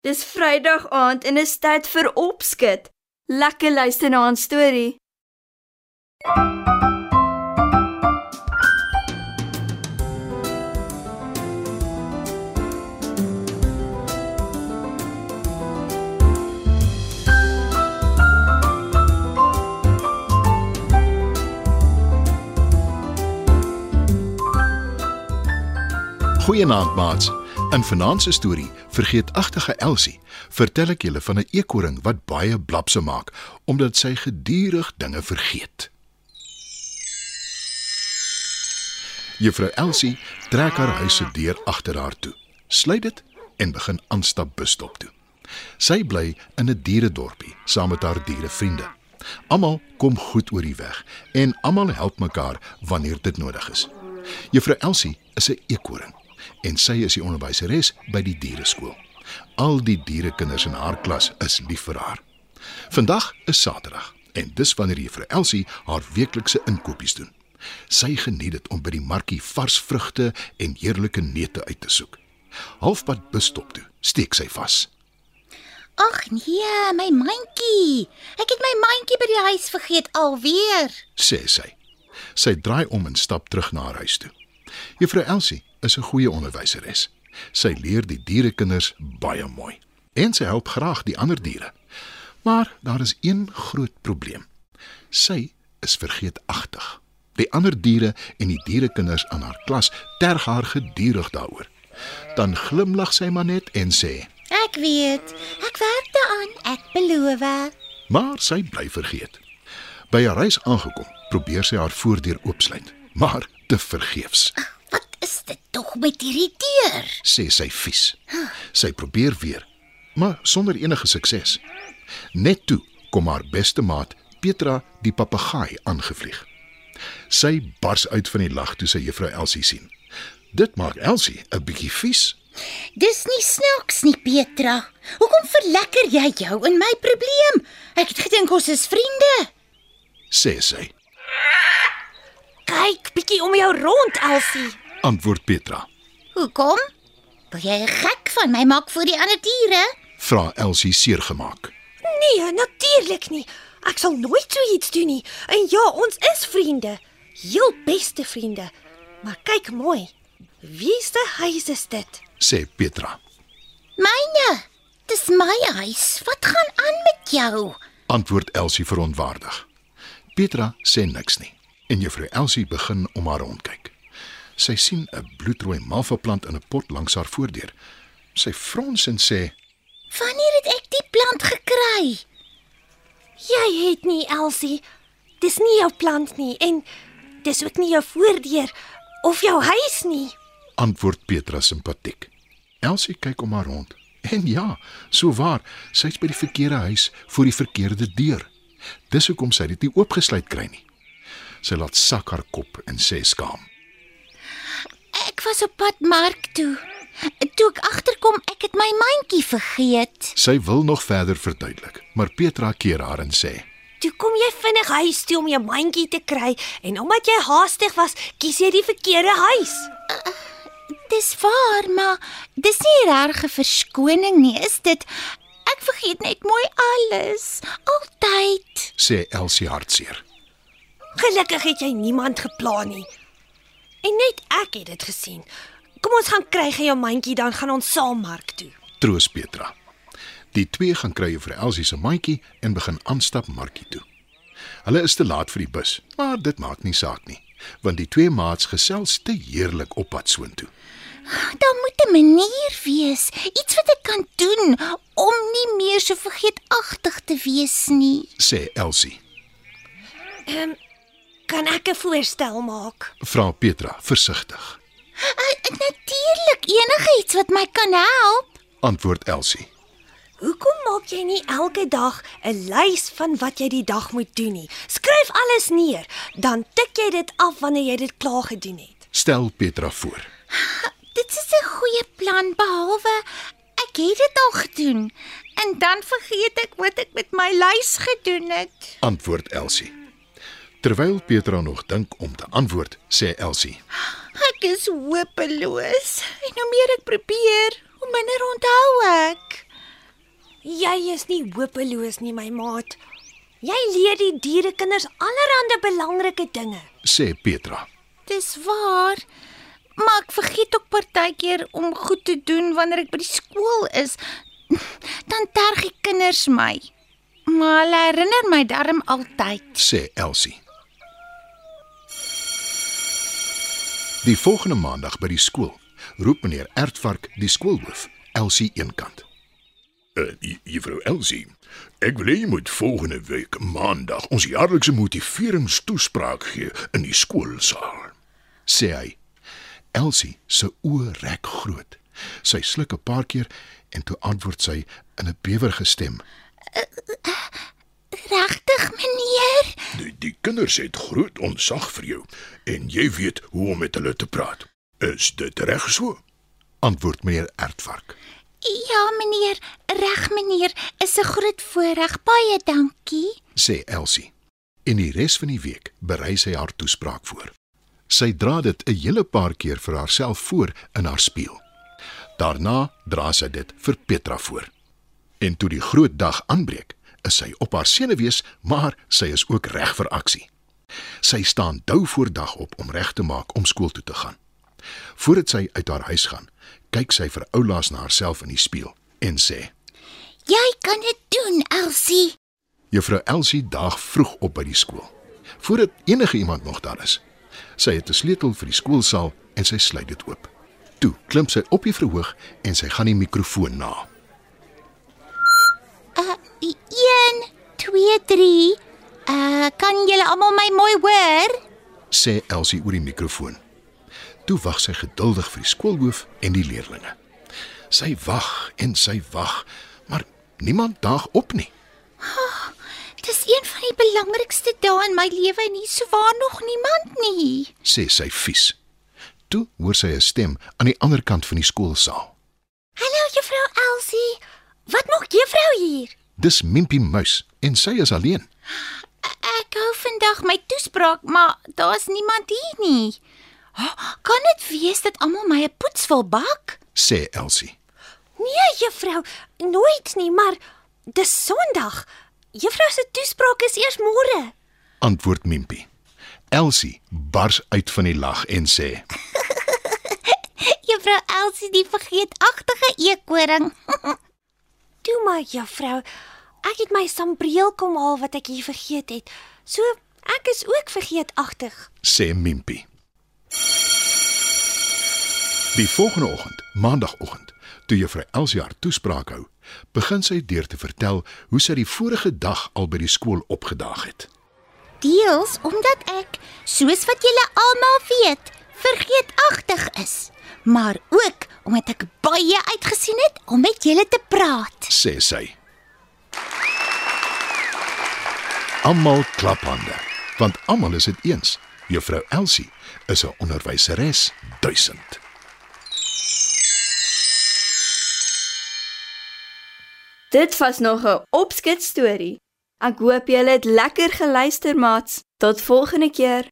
Dis Vrydag aand en is tyd vir opskud. Lekker luister na 'n storie. Goeienaand maats. In se storie, Vergeetagtige Elsie, vertel ek julle van 'n eekoring wat baie blapse maak omdat sy gedurig dinge vergeet. Juffrou Elsie trek haar huis se deur agter haar toe, sluit dit en begin aanstap busstop toe. Sy bly in 'n dieredorpie saam met haar dierevriende. Almal kom goed oor die weg en almal help mekaar wanneer dit nodig is. Juffrou Elsie is 'n eekoring en sy is die onderwyseres by die diereskool. Al die dierekinders in haar klas is lief vir haar. Vandag is Saterdag en dis wanneer juffrou Elsie haar weeklikse inkopies doen. Sy geniet dit om by die markie vars vrugte en heerlike neute uit te soek. Halfpad busstop toe, steek sy vas. Ag nee, my mandjie. Ek het my mandjie by die huis vergeet alweer. sê sy. Sy draai om en stap terug na haar huis toe. Juffrou Elsie is 'n goeie onderwyseres. Sy leer die dierekinders baie mooi en sy help graag die ander diere. Maar daar is een groot probleem. Sy is vergeetagtig. Die ander diere en die dierekinders aan haar klas terg haar gedurig daaroor. Dan glimlag sy maar net en sê: Ek weet. Ek werk daaraan, ek beloof. Maar sy bly vergeet. By haar huis aangekom, probeer sy haar voordeur oopsluit, maar te vergeefs. Wat is dit tog met hierdie deur? sê sy vies. Sy probeer weer, maar sonder enige sukses. Net toe kom haar beste maat, Petra die papegaai aangevlieg. Sy bars uit van die lag toe sy juffrou Elsie sien. Dit maak Elsie 'n bietjie vies. Dis nie snaaks nie, Petra. Hoekom verlekker jy jou in my probleem? Ek het gedink ons is vriende. sê sy. Kyk bietjie om jou rond, Elsie. Antwoord Petra. Hoekom? Wil jy gek van my maak vir die ander diere? Vra Elsie seergemaak. Nee, natuurlik nie. Ek sal nooit so iets doen nie. En ja, ons is vriende. Heel beste vriende. Maar kyk mooi. Wie se huis is dit? sê Petra. Myne. Dis my huis. Wat gaan aan met jou? Antwoord Elsie verontwaardig. Petra sê niks nie en juffrou Elsie begin om haar rondkyk. Sy sien 'n bloedrooi malvaplant in 'n pot langs haar voordeur. Sy frons en sê: Wanneer het ek die plant gekry? Jy het nie, Elsie. Dis nie jou plant nie en dis ook nie jou voordeur of jou huis nie. antwoord Petra simpatiek. Elsie kyk om haar rond. En ja, so waar, sy's by die verkeerde huis voor die verkeerde deur. Dis hoekom sy dit nie oopgesluit kry nie. Sy laat sak haar kop en sê skaam: Ek was op pad mark toe. Toe ek agterkom, ek het my mandjie vergeet. Sy wil nog verder verduidelik, maar Petra keer haar en sê: Toe kom jy vinnig huis toe om jou mandjie te kry en omdat jy haastig was, kies jy die verkeerde huis. Dis waar, maar dis nie regte verskoning nie, is dit? Ek vergeet net mooi alles. Altyd. sê Elsie hartseer. Gelukkig het jy niemand geplan nie. En net ek het dit gesien. Kom ons gaan kry jy jou mandjie dan gaan ons saam mark toe. Troos Petra. Die twee gaan kry vir Elsie se mandjie en begin aanstap markie toe. Hulle is te laat vir die bus, maar dit maak nie saak nie, want die twee maats gesels te heerlik op pad soontoe. Daar moet 'n manier wees, iets wat ek kan doen om nie meer so vergeetagtig te wees nie. sê Elsie. Ehm kan ek 'n voorstel maak? Vra Petra versigtig. Natuurlik enigiets wat my kan help. Antwoord Elsie. Hoekom maak jy nie elke dag 'n lys van wat jy die dag moet doen nie? Skryf alles neer, dan tik jy dit af wanneer jy dit klaar gedoen het. Stel Petra voor. Dit is 'n goeie plan behalwe ek het dit al gedoen en dan vergeet ek wat ek met my lys gedoen het. Antwoord Elsie. Terwyl Petra nog dink om te antwoord, sê Elsie: Ek is hopeloos en hoe meer ek probeer, hoe minder onthou ek. Jy is nie hopeloos nie, my maat. Jy leer die dierekinders allerlei belangrike dinge. sê Petra. Dis waar. Maar ek vergeet ook partykeer om goed te doen wanneer ek by die skool is. Dan terg die kinders my. Maar hulle herinner my darm altyd. sê Elsie. Die volgende maandag by die skool roep meneer Ertvark die skoolhoof, Elsie eenkant. Uh, Juffrou Elsie, ek wil hê jy moet volgende week maandag ons jaarlikse motiveringstoespraak gee in die skoolsaal. sê hy. Elsie se oë rek groot. Sy sluk 'n paar keer en toe antwoord sy in 'n bewerige stem. Regtig, meneer? Die, die kinders het groot ontzag vir jou en jy weet hoe om met hulle te praat. Is dit reg so? Antwoord meneer Ertvark. Ja, meneer. Reg, meneer. Is 'n groot voorreg. Baie dankie. sê Elsie. En die res van die week berei sy haar toespraak voor. Sy dra dit 'n hele paar keer vir haarself voor in haar spieël. Daarna dra sy dit vir Petra voor. En toe die groot dag aanbreek, is sy op haar senuwees, maar sy is ook reg vir aksie. Sy staan dou voor dag op om reg te maak om skool toe te gaan. Voordat sy uit haar huis gaan, kyk sy vir oulaas na haarself in die spieël en sê: Jy kan dit doen, Elsie. Juffrou Elsie daag vroeg op by die skool, voordat enige iemand nog daar is. Sy het 'n sleutel vir die skoolsaal en sy sluit dit oop. Toe klim sy op die verhoog en sy gaan die mikrofoon na. Uh 1 2 3. Uh kan julle almal my mooi hoor? sê Elsie oor die mikrofoon. Toe wag sy geduldig vir die skoolhoof en die leerdlinge. Sy wag en sy wag, maar niemand daag op nie. Dis een van die belangrikste dae in my lewe en hier souwaar nog niemand nie. sê sy vies. Toe hoor sy 'n stem aan die ander kant van die skoolsaal. Hallo juffrou Elsie. Wat maak juffrou hier? Dis Mimpie Muis en sy is alleen. Ek hou vandag my toespraak, maar daar's niemand hier nie. Oh, kan dit wees dat almal my 'n poets wil bak? sê Elsie. Nee, juffrou, nooit nie, maar dis Sondag. Juffrou se toespraak is eers môre. antwoord Mimpie. Elsie bars uit van die lag en sê: Juffrou Elsie die vergeetagtige eekoring. Toe maar, juffrou. Ek het my sambreel kom haal wat ek hier vergeet het. So ek is ook vergeetagtig. sê Mimpie. Die volgende oggend, maandagooggend, toe juffrou Elsie haar toespraak hou, begin sy deur te vertel hoe sy die vorige dag al by die skool opgedaag het. Deels omdat ek, soos wat julle almal weet, vergeetagtig is, maar ook omdat ek baie uitgesien het om met julle te praat. sê sy. Almal klap hande, want almal is dit eens. Juffrou Elsie is 'n onderwyseres 1000. Dit was nog 'n opskets storie. Ek hoop julle het lekker geluister, maats. Tot volgende keer.